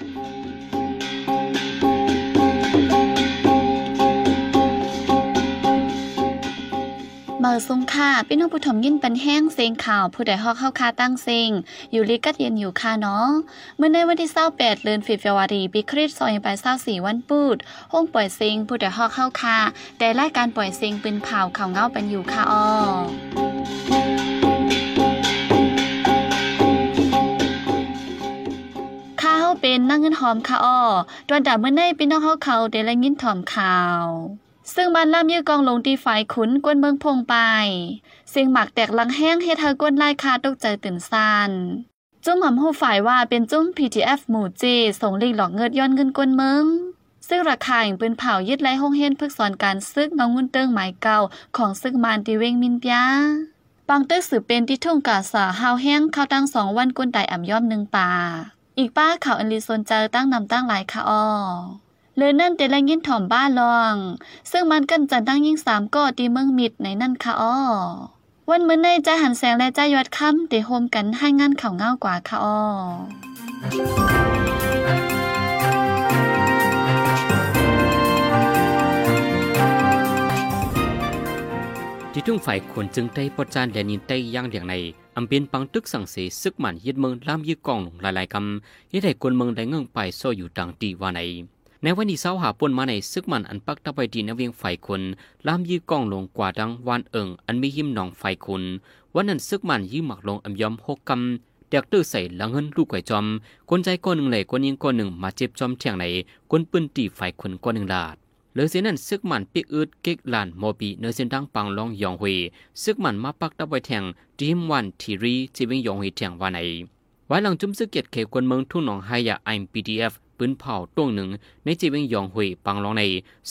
เมื่อสงค่ะพี่น้องผู้ถมยินเป็นแห้งเสียงข่าวผู้ใดฮอกเข้าคาตั้งเสียงอยู่ลิกัดเย็นอยู่ค่ะเนาะเมื่อในวันที่28เดือนฟิฟวารีปีคริสต์ซอยไป24วันปูดห้องปล่อยเสียงผู้ใดฮอกเข้าคาแต่รายการปล่อยเสียงเป็นเผาข่าวเงาเป็นอยู่ค่ะอ้อ นั่งเงินหอมค่ะอ้อตอนดาเมื่อในพี่น้องเฮาเขาได้ละยินถอมข่าวซึ่งบ้านล่ามยื้อกองลงตีฝ่ายขุนกวนเมืองพงไป เสียงหมักแตกลังแห้งเฮ็ดให้กวนไลายคาตกใจตื่นซานจุ้มหำหูฝ่ายว่าเป็นจุ้ม PTF หมู่จีส่งลิงหลอกเงิดย้อนเงินกวนเมืองซึ่งราคาอย่างปืนเผายึดไล่ห้องเฮนพึกสอนการซึกน้องงุนเติงหมายเก่าของซึกมานตีเวงมินปยาปังเตอสือเป็นที่ทุ่งกาสาฮาวแห้งเข้าตั้งสองวันกวนไตอ่ำย่อมหนึ่งป่า อีกป้าข่าวอันลีโซนเจอตั้งนำตั้งหลายค่ะอ้อเลยนั่นเตละยินถ่อมบ้าลอง ซึ่งมันกันจันตั้งยิ่งสามก็ตีเมืองมิดในนั่นค่ะอ้อวันมื้อในใจหันแสงและใจยอดค่ำเตโฮมกันให้งานข่าวเงากว่าค่ะอ้อที่ทุ่งฝ่ายขนจึงได้ปจานแดนินได้ย่างเดียงใน อำเป็นปังตึกสังเสซึกหมันยึดเมืองลามยึดกองลงหลายๆคำยึดให้คนเมืองได้เงื่องไปโซอยู่ต่างตีว่าในในวันนี้เสาหาปนมาในซึกมันอันปักตะไปดีนเวียงไฟคนล่ามยื้อกองลงกว่าดังวานเอิงอันมีหิมหนองไฟคนวันนั้นซึกมันยื้อหมักลงอำยอมหกกำเด็กตื้อใส่หลังเงินลูกไก่จอมคนใจก้อนหนึ่งเลยคนยิงก้อนหนึ่งมาเจ็บจอมเทียงไหนคนปืนตีไฟคนก้อนหนึ่งลาด เหลือเสียนั้นซึกมันปิกอืดเก๊กลานโมบีเนื้อเส้นดังปังลองยองหุยซึกมันมาปักตะไปแทงทีมวันทีรีจีวิงยองหุยแทงวันไหนไว้หลังจุ่มซึกเกียรติเขคนเมืองทุ่งหนองไฮยาไอมพีดีเอฟปืนเผาต้วงหนึ่งในจีเวงยองหุยปังลองใน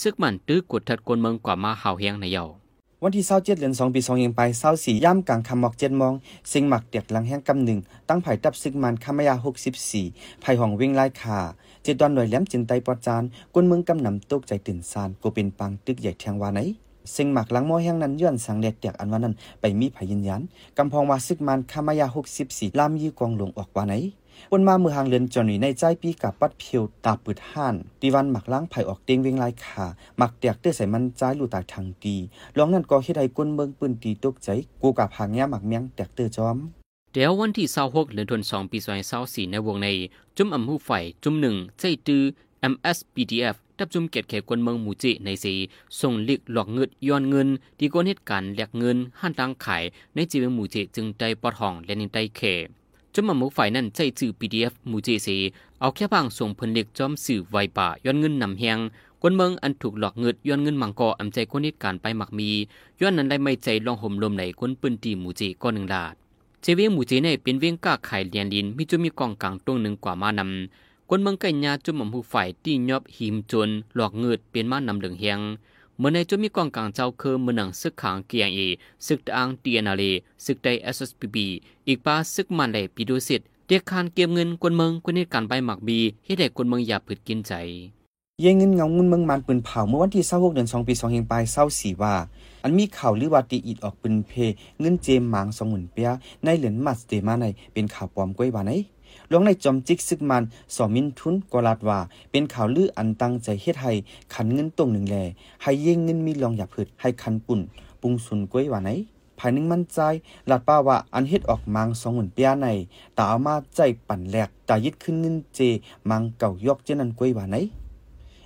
ซึกมันตื้อกดทัดกวนเมืองกว่ามาเห่าเฮียงในเยา วันที่27เจ็ดือน2ปี2ยังไป24ย่ำกลางคำหมอก7มอง สิงหมักเตียกหลังแห้งกำหนึ่ง ตั้งไผ่ตับซึกมันคามายา64ไผ่ห้องวิ่งไล่ขาเจ็ดดอนหน่วยแหลมจินไตปอจานกวนเมืองกำนำตกใจตื่นซานกูเป็นปังตึกใหญ่แทงวาไหนสิงหมักหลังหม้อแห้งนั้นย้อนสังเด็ดเตียกอันว่านั้นไปมีไผ่ยินยันกำพองว่าซึกมันคามายา64ลามยีกองหลงออกวาไหน ปนมาเมือหางเลือนจอนี่ในใจปีกับปัดเพียวตาปืดห่านตีวันหมักล้างไผ่ออกเตียงเวงลายขาหมักเตียกเตื้อใส่มันใจลู่ตายทางตีลองนั่นก็เฮ็ดให้ก้นเมืองปืนตีตกใจกูกับหางแง่หมักเมียงแตกเตื้อจอมเดี๋ยววันที่26เดือนธันวาคมปี2024ในวงใน จุ่มอำหูไฟจุ่มหนึ่งใจตือ MSPDF ดับจุ่มเกติแขกคนเมืองมูจิในสีส่งลิกหลอกเงินย้อนเงินดีกว่าเหตุการณ์แลกเงินห้านตังขายในจีเวงมูจิจึงได้ปอดห้องและนินได้เข จุ่มอำหูไฟนั่นใจจื่อ PDF มู่จิสีเอาแค่บางส่งผลเล็กจอมสื่อไวป่าย้อนเงินนำแหงคนเมืองอันถูกหลอกเงินย้อนเงินมังกออำใจคนเหตุการณ์ไปหมักมีย้อนนั้นได้ไม่ใจลองห่มลมไหนคนปืนตีหมู่จิก้อนหนึ่งลาดเจเวียงหมู่จีในเป็นเวียงก้าไข่เลียนลินมีจุมีกองกลางตรงหนึ่งกว่ามานำคนเมืองไก่ยาจุมอมหูฝ่ายตียอบหิมจนหลอกเงืดเป็นมานำเหลืองเฮง เมื่อในจุมีกองกลางเจ้าคือมือหนังซึกขางเกียงเอซึกตางตีนาเลซึกไดเอสเอสพีบีอีกป้าซึกมันเลยปีดูสิทธิ์เด็กคานเก็บเงินคนเมืองคนเหตุการใบหมักบีให้เด็กคนเมืองอย่าผืดกินใจเยเงินเงาเงินเมืองมันปืนเผาเมื่อวันที่26เดือน2ปี2เฮงปลาย24ว่า อันมีข่าวหรือว่าตีอีดออกปืนเพ เงินเจมหมาง20,000เปียในเหรียญมัสเตมาในเป็นข่าวปลอมก้อยว่าไหน หลวงในจอมจิกซึกมันสอมินทุนกลาดว่า เป็นข่าวลืออันตั้งใจเฮ็ดให้ขันเงินตรงหนึ่งแลให้เย่งเงินมีลองอย่าพืดให้คันปุ่นปุงสุนก้อยว่าไหนภายหนึ่งมั่นใจลาดป้าว่าอันเฮ็ดออกมัง20,000เปียในตาเอามาใจปั่นแหลกตายึดขึ้นเงินเจมังเก่ายอกเจนันก้อยว่าไหน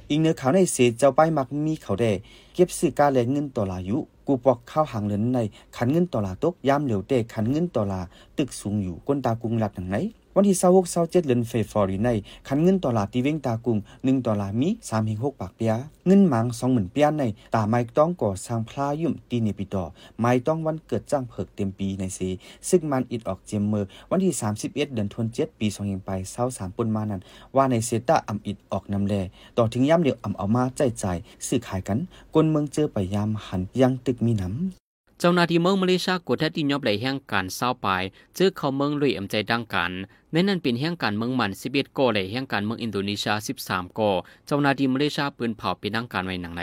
อีกเนื้อขาวในเสเจ้าไปมักมีเขาได้เก็บซื้อการแลกเงินต่อลายุกูปอกข้าวหางเหลินในขันเงินต่อลาตกยามเหลียวเตะขันเงินต่อลาตึกสูงอยู่ก้นตากุงหลัดหนังไหน วันที่26 27เดือนเฟบรุในขันเงินต่อลาตีเวงตากุง1ต่อลามี3.6ปากเปียเงินหมาง20,000เปียในตาไม้ต้องก่อสร้างพลายุ่มตีเนปิดอไม้ต้องวันเกิดจ้างเผิกเต็มปีในเสซึ่งมันอิดออกเจมเมอร์วันที่ 31 เดือนธันวาคมปี2ไป23ปุ่นมานั้น ว่าในเซตาอำอิดออกนำแลต่อถึงย่ำเดียวอำเอามาใจใจซื้อขายกันกนเมืองเจอไปยามหันยังตึกมีน้ำ เจ้าหน้าที่เมืองมาเลเซียกดทัดที่ยอบไหลแห่งการเศร้าไปเจอเขาเมืองลุยอำใจดังกันในนั้นเป็นแห่งการเมืองมัน11ก่อไหลแห่งการเมืองอินโดนีเซีย13ก่อเจ้าหน้าที่มาเลเซียปืนเผาเป็นดังการไว้หนังใน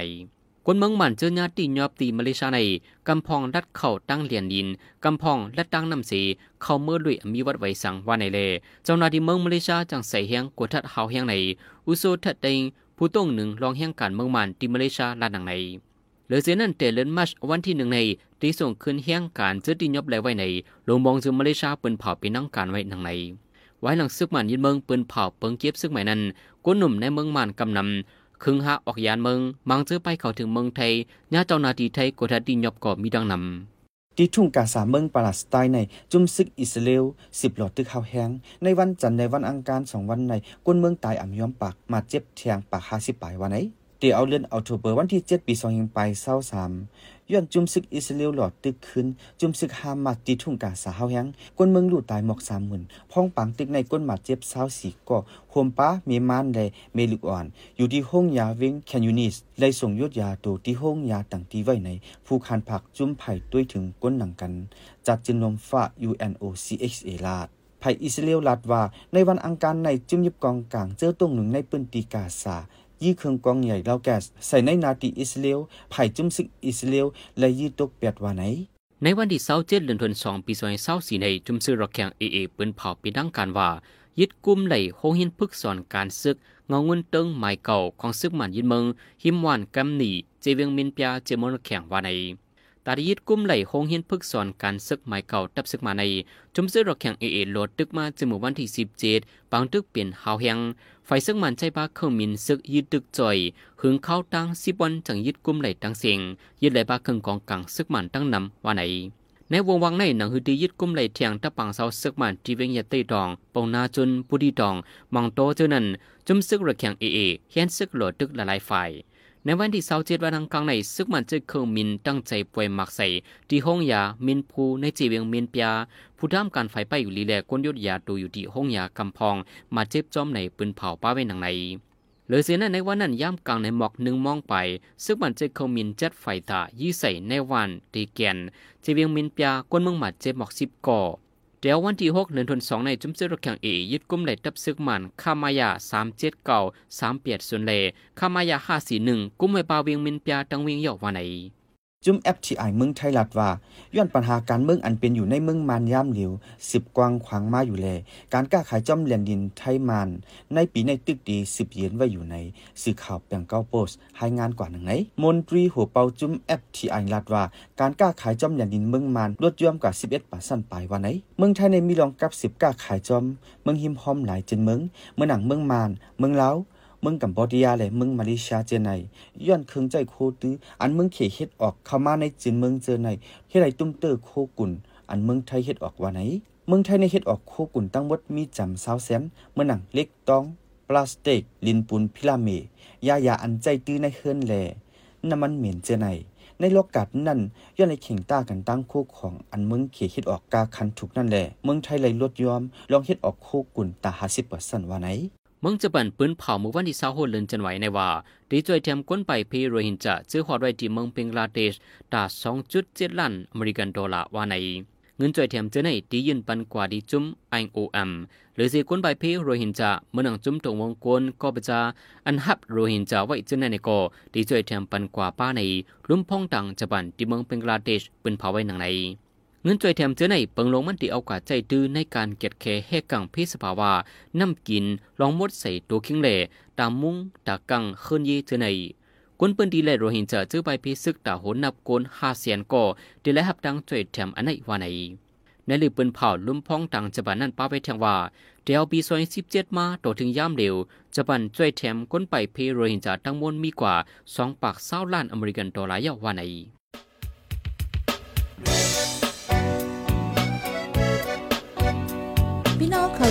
คนเมืองหมันเจอญาติยอบตีมาเลเซียในกำพองรัดเข่าตั้งเหรียญดินกำพองและตั้งน้ำสีเข้าเมื่อลุยมีวัดไว้สังว่าในเลเจ้าหน้าที่เมืองมาเลเซียจังใส่เฮียงกวดทัดเฮาเฮียงในอุโซทัดเดงผู้ต้องหนึ่งรองเฮียงการเมืองมันที่มาเลเซียลาดังใน หลือเสียนั่นแต่เลนมัชวันที่หนึ่งในที่ส่งขึ้นเฮียงการเจอตียบแลไว้ในลงมองจึงมาเลเซียปิ้นเผาเป็นนั่งการไว้นังในไว้หลังซึกมันยินเมืองปืนเผาเปิงเก็บซึกใหม่นั้นก้นหนุ่มในเมืองมันกำนำคึงหาออกยานเมืองมังเจอไปเข้าถึงเมืองไทยญาเจ้านาทีไทยกดทัดดินยบก่อมีดังนำที่ทุ่งกาสาเมืองปาเลสไตน์ในจุมซึกอิสราเอลสิบหลอดตึกข้าแห้งในวันจันทร์ในวันอังคารสองวันในก้นเมืองตายอ่ำย้อมปากมาเจ็บแทงปากห้าสิบปลายวันไหน เดี๋ยเอาเลื่อนเอาโทเบอร์วันที่เจ็ดปีสองยังไปเศร้าสามย้อนจุมซึกอิสราเอลหลอดตึกขึ้น จุมซึกฮามาตีทุ่งกาสาเฮาแฮงก้นเมืองลู่ตายหมอกสามหมื่นพ้องปังตึกในก้นหมาเจ็บเศร้าสี่ก่อโฮมป้าเมมานและเมลุกอ่อน อยู่ที่ห้องยาเวงแคนยูนิสเลยส่งยศยาตัวที่ห้องยาต่างที่ไว้ใน ผู้คานผักจุ้มไผ่ด้วยถึงก้นหนังกัน จัดจินนมฟ้า UNOCHA ลาดไผ่อิสราเอลลาดว่า ในวันอังคารในจุมยิบกองกลางเจอตรงหนึ่งในปืนตีกาซา ยี่เครื่องกองใหญ่เล่าแกสใส่ในนาตีอิสราเอลไผ่จุ้มซึกอิสราเอลและยี่ตกเปียดว่าไหนในวันที่เศร้าเจ็ดเดือนธันวาคมปีสองพันเศร้าสี่ในจุมซื้อรถแข่งเอเอปืนเผาปีดังการว่า ยึดกุมไหลโฮหินพึกสอนการซึกเงาเงินเติงหมายเก่าของซึกหมันยินเมืองหิมวานกำหนีเจเวียงมินเปียเจมอนแข่งว่าใน ตาดียึดกุมไหลโฮหินพึกสอนการซึกหมายเก่าตับซึกมาใน จุมซื้อรถแข่งเอเอโหลดตึกมาจมูกวันที่สิบเจ็ดบางตึกเปลี่ยนหาวแหงไฟซึกมันใจบ้าเครื่องมินซึกยึดตึกจ่อยหึงเข้าตั้งสิบวันจังยึดกุมไหลตั้งเสียงยึดไหลบ้าเครื่องกองกลางซึกมันตั้งนำว่าในในวงวังในหนังฮือดียึดกุมไหลเทียงตะปังเสาซึกมันที่เวงยาเตยดองปองนาจุนปุดีดองมองโตเจอนั้นจุมซึกระแข่งเอเอเฮียนซึกโหลดตึกละลายฝ่าย ในวันที่เสาเจ็ดวันอังคารในซึกมันจะเครื่องมินตั้งใจป่วยหมักใส่ที่ห้องยามินภูในจีเวียงมินปียผู้ทำการไฟไปอยู่ลีแลก้นยศยาดูอยู่ที่ห้องยากำพอง มาเจ็บจอมในปืนเผาป้าไว้หนังในเหลือเสียนั้นในวันนั้นย่ำกลางในหมอกหนึ่งมองไป ซึ่งมันจะเขามินจัดไฟตายี่ใส่ในวันตีแกนจีเวียงมินปียก้นเมืองหมัดเจ็บหมอกสิบก่อ เดี๋ยววันที่หกเดือนธันวาคมในจุมเซรถแข่งเอยึดกุมไหลตับซึกมันคามายาสามเจ็ดเก่าสามเปียดส่วนเลคามายาห้าสี่หนึ่งกุมไว้ปาเวียงมินเปียตังเวียงเหยาวันไหน จุม FTI เมืองไทยลัดว่าย้อนปัญหาการเมืองอันเป็นอยู่ในเมืองมานย่ามเหลียวสิบกวางขวางมาอยู่แล การก้าขายจอมเหรียญดินไทยมาน ในปีในตึกดีสิบเยนไว้อยู่ใน สื่อข่าวแปงเก้าโพสต์ให้งานกว่าหนึ่งไหนมนตรีหัวเปาจุม FTI ลัดว่าการก้าขายจอมเหรียญดินเมืองมานลดย่อมกว่า11ปาสั้นไปวันไหน เมืองไทยในมีรองกับสิบก้าขายจอม เมืองหิมหอมหลายจนเมืองเมืองหนังเมืองมาน เมืองลา มืองกัมพูชาและเมืองมาเลเซียเจอในย้อนเคืองใจโคตื้ออันมืองเขเฮ็ดออกเข้ามาในจีนมืองเจอในเฮ็ดไรตุ้มเตอร์โคกุนอันมืองไทยเฮ็ดออกว่าไหนมืองไทยในเฮ็ดออกโคกุนตั้งหมดมีจำ20แสนเมื่อหนังเล็กตองพลาสติกลินปูนพิลาเมยายาอันใจตื้อในเฮือนแลน้ำมันเหม็นเจอในในโลกกาดนั่นย้อนในเข่งต้ากันตั้งโคของอันมืองเขเฮ็ดออกกาคันถูกนั่นแหละมืองไทยเลยลดยอม ลองเฮ็ดออกโคกุ่นตา50%ว่าไหน เมืองจะบันปืนเผาเมื่อวันที่26เดือนจันวายในว่าดีจอยเทียมก้นไปเพโรฮินจะเจอฮอดไว้ที่เมืองเบงกลาเทศตา2.7ล้านอเมริกันดอลลาร์ว่าในเงินจอยเทียมเจอในดียืนปันกว่าดีจุ้ม IOM หรือสิก้นไปเพโรฮินจะเมื่อนังจุ้มตรงวงกลก็ปะจาอันฮับโรฮินจะไว้เจอในในก็ดีจอยเทียมปันกว่าป้าในลุ่มพองตังจะบันที่เมืองเบงกลาเทศปืนเผาไว้หนังใน เงินจอยแถมเจอในเปิงลงมันตีเอากาใจตื้อในการเก็ดแค่แหกกังพศสภาวะน้ำกินลองมดใส่ตัวคิงเหล่ตามมุ้งตากังเฮินเยเจอในกวนปืนดีและโรฮิงจะเจอไปพิซึกตาหนนับกนห้าเสียนก่อดีและหับดังจอยแถมอันไหนว่าไหนในลือปืนเผาลุ่มพองตังจบันนั่นป้าไปแทงว่าเดียวปีซอยสิบเจ็ดมาโตถึงย่ามเร็วจบันจอยแถมก้นไปเพโรฮิงจะทั้งมวลมีกว่าสองปากเศร้าล้านอเมริกันดอลลาร์ยาว่าไหน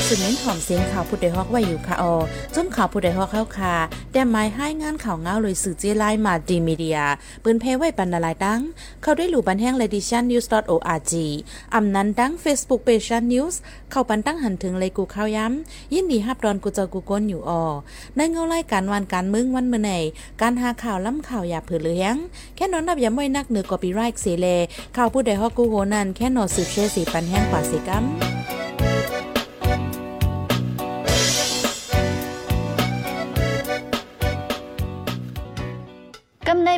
สืบเน้นหอมเสียงข่าวผู้ใดฮอกไว้อยู่ค่ะออจนข่าวผู้ใดฮอกเข้าค่ะแต่หมายให้งานข่าวเงาเลยสื่อเจไลมาดีมีเดียปืนเพไว้ปันนาลายดัง เข้าได้หลู่บันแห้ง l e d i t i o n news org อำนั้นดัง Facebook p a g e news เข้าปันตั้งหันถึงเลยกูข่าวย้ำ ยินดีฮับดอนกูเจอกูก้นอยู่ออในเงาไล่การวันการมึงวันเมื่อไหนการหาข่าวล้ำข่าวอย่าเผือเลี้ยงแค่นอนนับย้ำไว้นักเหนือกอปีไรค์เสเลข่าวผู้ใดฮอกกูโหนันแค่นอสืบเชสีปันแห้งกว่าสิกัม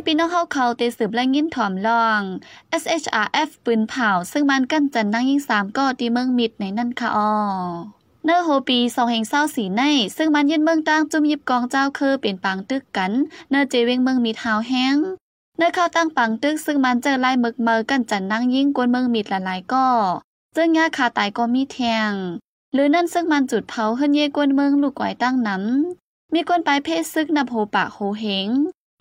พี่น้องเฮาเขาเตสืบและยินถ่อมลอง SHRF ปืนเผาซึ่งมันกั้นจันนั่งยิ่งสามก็ตีเมืองมิดในนั่นค่ะอ๋อเนอร์โฮปีสองแห่งเศร้าสีใน ซึ่งมันยึดเมืองตั้งจุ่มยิบกองเจ้าคือเป็นปางตึกกัน เนอร์เจเวงเมืองมีเท้าแห้งเนอร์เข้าตั้งปังตึกซึ่งมันเจอไล่มึกเมอกันจันนั่งยิ่งกวนเมืองมิดหลายๆก็เจ้งยาคาตายก็มีแทง หรือนั่นซึ่งมันจุดเผาเฮินเยกวนเมืองลูกไก่ตั้งน้ำมีกวนไปเพศซึกนับโหปะโหเหง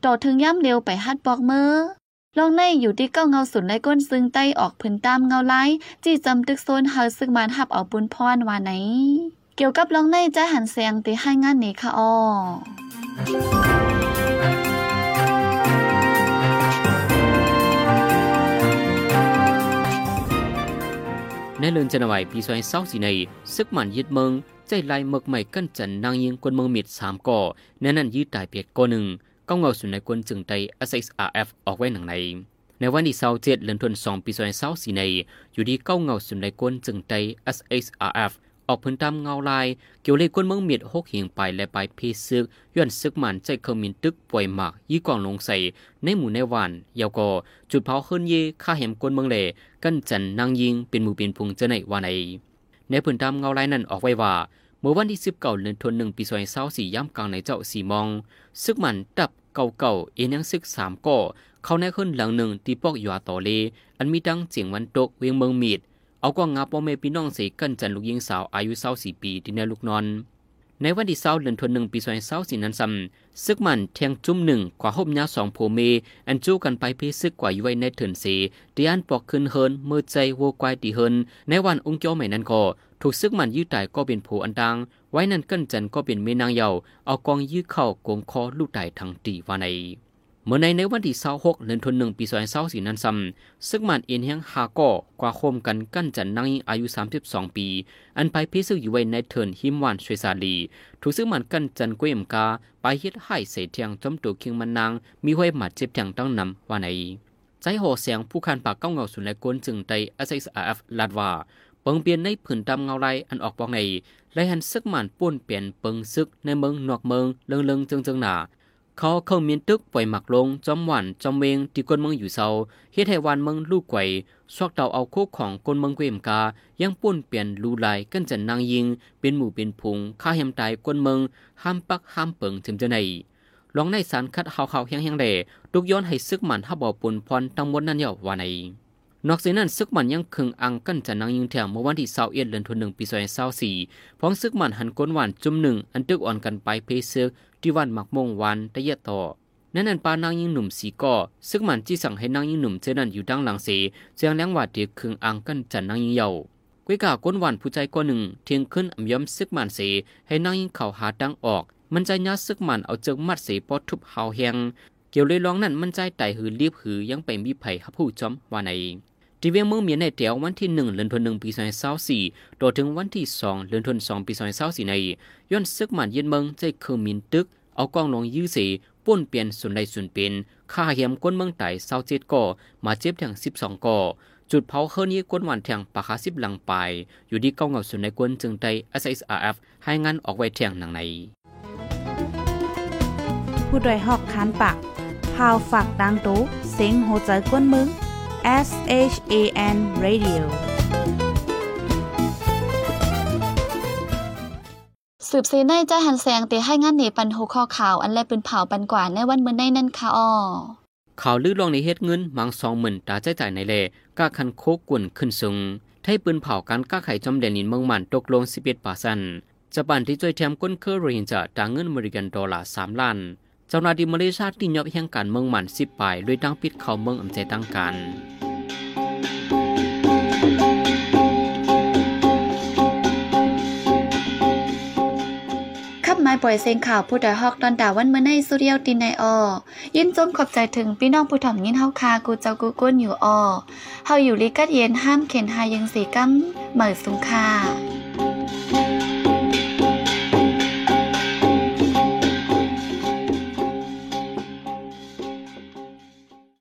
ต่อถึงย่ำเร็วไปฮัดบอกเมอลองในอยู่ที่เก้าเงาสุนไล่ก้นซึ่งใต้ออกพื้นตามเงาไล่จี้จำตึกโซนเฮาซึ่งมันหับเอาปุนพรวาไหน เกี่ยวกับลองในจะหันเสียงตีให้งานนี้ค่ะอ้อในเลือนจันไว้ปีซอยเศร้าสีในซึกมันยึดเมือง ใจลายเมกใหม่กั้นจันนางยิงกวนเมืองมิดสามก่อแน่นั่นยืดตายเปียกก่อหนึ่ง ก้องเงาสุนในกวนจึงไต SXRF ออกไว้หนังใน ในวันที่เศร้าเดเลือนทวนสองปีซอยเศร้าสีใน อยู่ดีเก้าเงาสุนในกวนจึงไต SXRF ออกพื้นตามเงาลาย เกี่ยวเลยกวนเมืองเมียดหกเหียงไปและไปเพซึกย้อนซึกมันใจเคอมินตึกป่วยหมากยี่กองลงใส่ในหมู่ในวันยาวกอจุดเผาเฮิรนเยฆ่าแหมกวนเมืองเลกันจันนางยิงเป็นหมู่เป็นพุงเจในวันในในพื้นตามเงาลายนั้นออกไว้ว่าเมื่อวันที่สิบเดือนธันวาคมปีสองพันสี่ย่ำกลางในเจ้าสีมอง ซึกมันตับ เก่าเก่าเอ็นยังซึกสามก่อเขาในขึ้นหลังหนึ่งที่ปอกยัวต่อเล อันมีดังเจียงวันตกเวียงเมืองมีด เอาก็งงาปอเมพี่น้องเสกันจันลูกยิงสาวอายุเศร้าสี่ปีที่ในลูกนอน ในวันที่เศร้าเดือนธันวาคมปีสองพันเศร้าสี่นั้นซ้ำซึกมันเทียงจุ่มหนึ่งกว่าห่มยาสองโพเมอันจู้กันไปเพซึกกว่าอยู่ไว้ในเถินเดีอันปอกขึ้นเฮินมือใจโวกวายตีเฮินในวันองค์เจ้าใหม่นั้นก็ถูกซึกมันยืดตายก็เป็นโผอันดังไว้นั่นกั้นจันก็เป็นเมนางเยาเอากองยื้อเข้ากงคอลูกตายทั้งตีว่าใน เมื่อในในวันที่26เดือนธันวาคมปี2024นั้นซ้ำซึกมันเอ็นแห่งฮาก่อกว่าโคมกันกั้นจันนางอายุ 32 ปี อันไปพิซึกอยู่ไว้ในเทินหิมวันชวยซาลีถูกซึกมันกั้นจันกวยมกา ไปเฮ็ดให้เสเทียงจมตัวคิงมันนางมีห้วยหมัดเจ็บแทงตั้งนำว่าในใจโหเสียงผู้คันปากเก้าเงาสุนและกวนจึงไต SXRF ลาดว่าเปิงเปลี่ยนในผืนดำเงาไรอันออกบอกในไล่หันซึกมันป้วนเปลี่ยนเปิงซึกในเมืองนอกเมืองเลิงเลิงจึงจึงหนา เขาเข้ามียนตึกปล่อยหมักลงจอมหวันจอมเวงที่กวนเมืองอยู่เซาเฮ็ดให้วันเมืองลูกไกวซอกเตาเอาโคกของกวนเมืองเกวมกา ยังป่วนเปลี่ยนลูลายกันจันนางยิง เป็นหมู่เป็นพุงฆ่าเหมตายกวนเมืองห้ามปักห้ามเปิงถึงจะไหนลองในสารคัดเฮาเขาแห้งๆแหล่ทุกย้อนให้ซึกหมันฮับบ่ปุ่นพรทั้งหมดนั้นเยาว่าใน นอกจากนั้นซึกมันยังคึงอังกันจะนางยิงแถมเมื่อวันที่21เดือนธันวาคมปี2024พ้องซึกมันหันก้นหวานจุ่มหนึ่งอันตึกอ่อนกันไปเพซึกที่วันหมักมงวันตะเยะต่อนั่นนั่นปานางยิงหนุ่มสีก่อซึกมันที่สั่งให้นางยิงหนุ่มเจนันอยู่ดังหลังเสเจียงแรงว่าเดียคึงอังกันจะนางยิงเยากุ้ยกาก้นหวานผู้ใจก้อนหนึ่งเทียงขึ้นอำย้ำซึกมันเสให้นางยิงเข่าหาดังออก มันใจยัดซึกมันเอาเจิงมัดเสปอทุบเฮาแหงเกี่ยวเลยร้องนั่นมันใจไต่หือรีบหือยังไปมีไผ่ฮับผู้จอมว่าใน ที่เวียงเมืองเมียนในแถววันที่หนึ่งเดือนธันวาคมปีสองพันสิบสี่ต่อถึงวันที่สองเดือนธันวาคมปีสองพันสิบสี่ในย้อนซึกมันเย็นเมืองใจคือมินตึก เอากล้องลงยื้อเสป้วนเปลี่ยนส่วนใดส่วนเป็นฆ่าเหียมก้นเมืองไต่เศร้าเจ็ดก่อมาเจ็บถึงสิบสองก่อจุดเผาเฮิรนี้ก้นหวานแทงปากคาสิบหลังไป อยู่ที่เก้าเงาส่วนในก้นจึงไต SSRF ให้งานออกไว้แทงหนังในผู้ดยหอกคานปากพาวฝากดังตู้เสียงโหใจกวนมึง S H A N Radio สืบเซในจะหันแสงเตให้งานเหนปันโหข้อข่าว อันแลปืนเผาปันกว่าในวันมื้อในนั่นค่ะอ้อข่าวลือลองในเฮ็ดเงินมังสองหมื่นตาใจจ่ายในแลก้าคันโคกกวนขึ้นสูงไทยปืนเผาการก้าไข่จอมแดนนินเมืองมันตกลง11ปาซันจะปันที่ช่วยแถมก้นเคอร์โรฮิงจะตางเงินอเมริกันดอลลาร์3ล้าน เจ้าหน้าที่มาเลเซียที่ยอบแห่งการเมืองมัน10ปลายด้วยตั้งปิดเขาเมืองอำใจตั้งการขับไม้ปล่อยเสียงข่าวผู้ใดฮอกตอนดาวันเมื่อในสุเรียวตินในออยินจมขอบใจถึงพี่น้องผู้ถ่อมยินเฮาคากูเจ้ากูก้นอยู่ออเฮาอยู่ลิกัดเย็นห้ามเข็นหายังสีกั้มเหมือสุงคา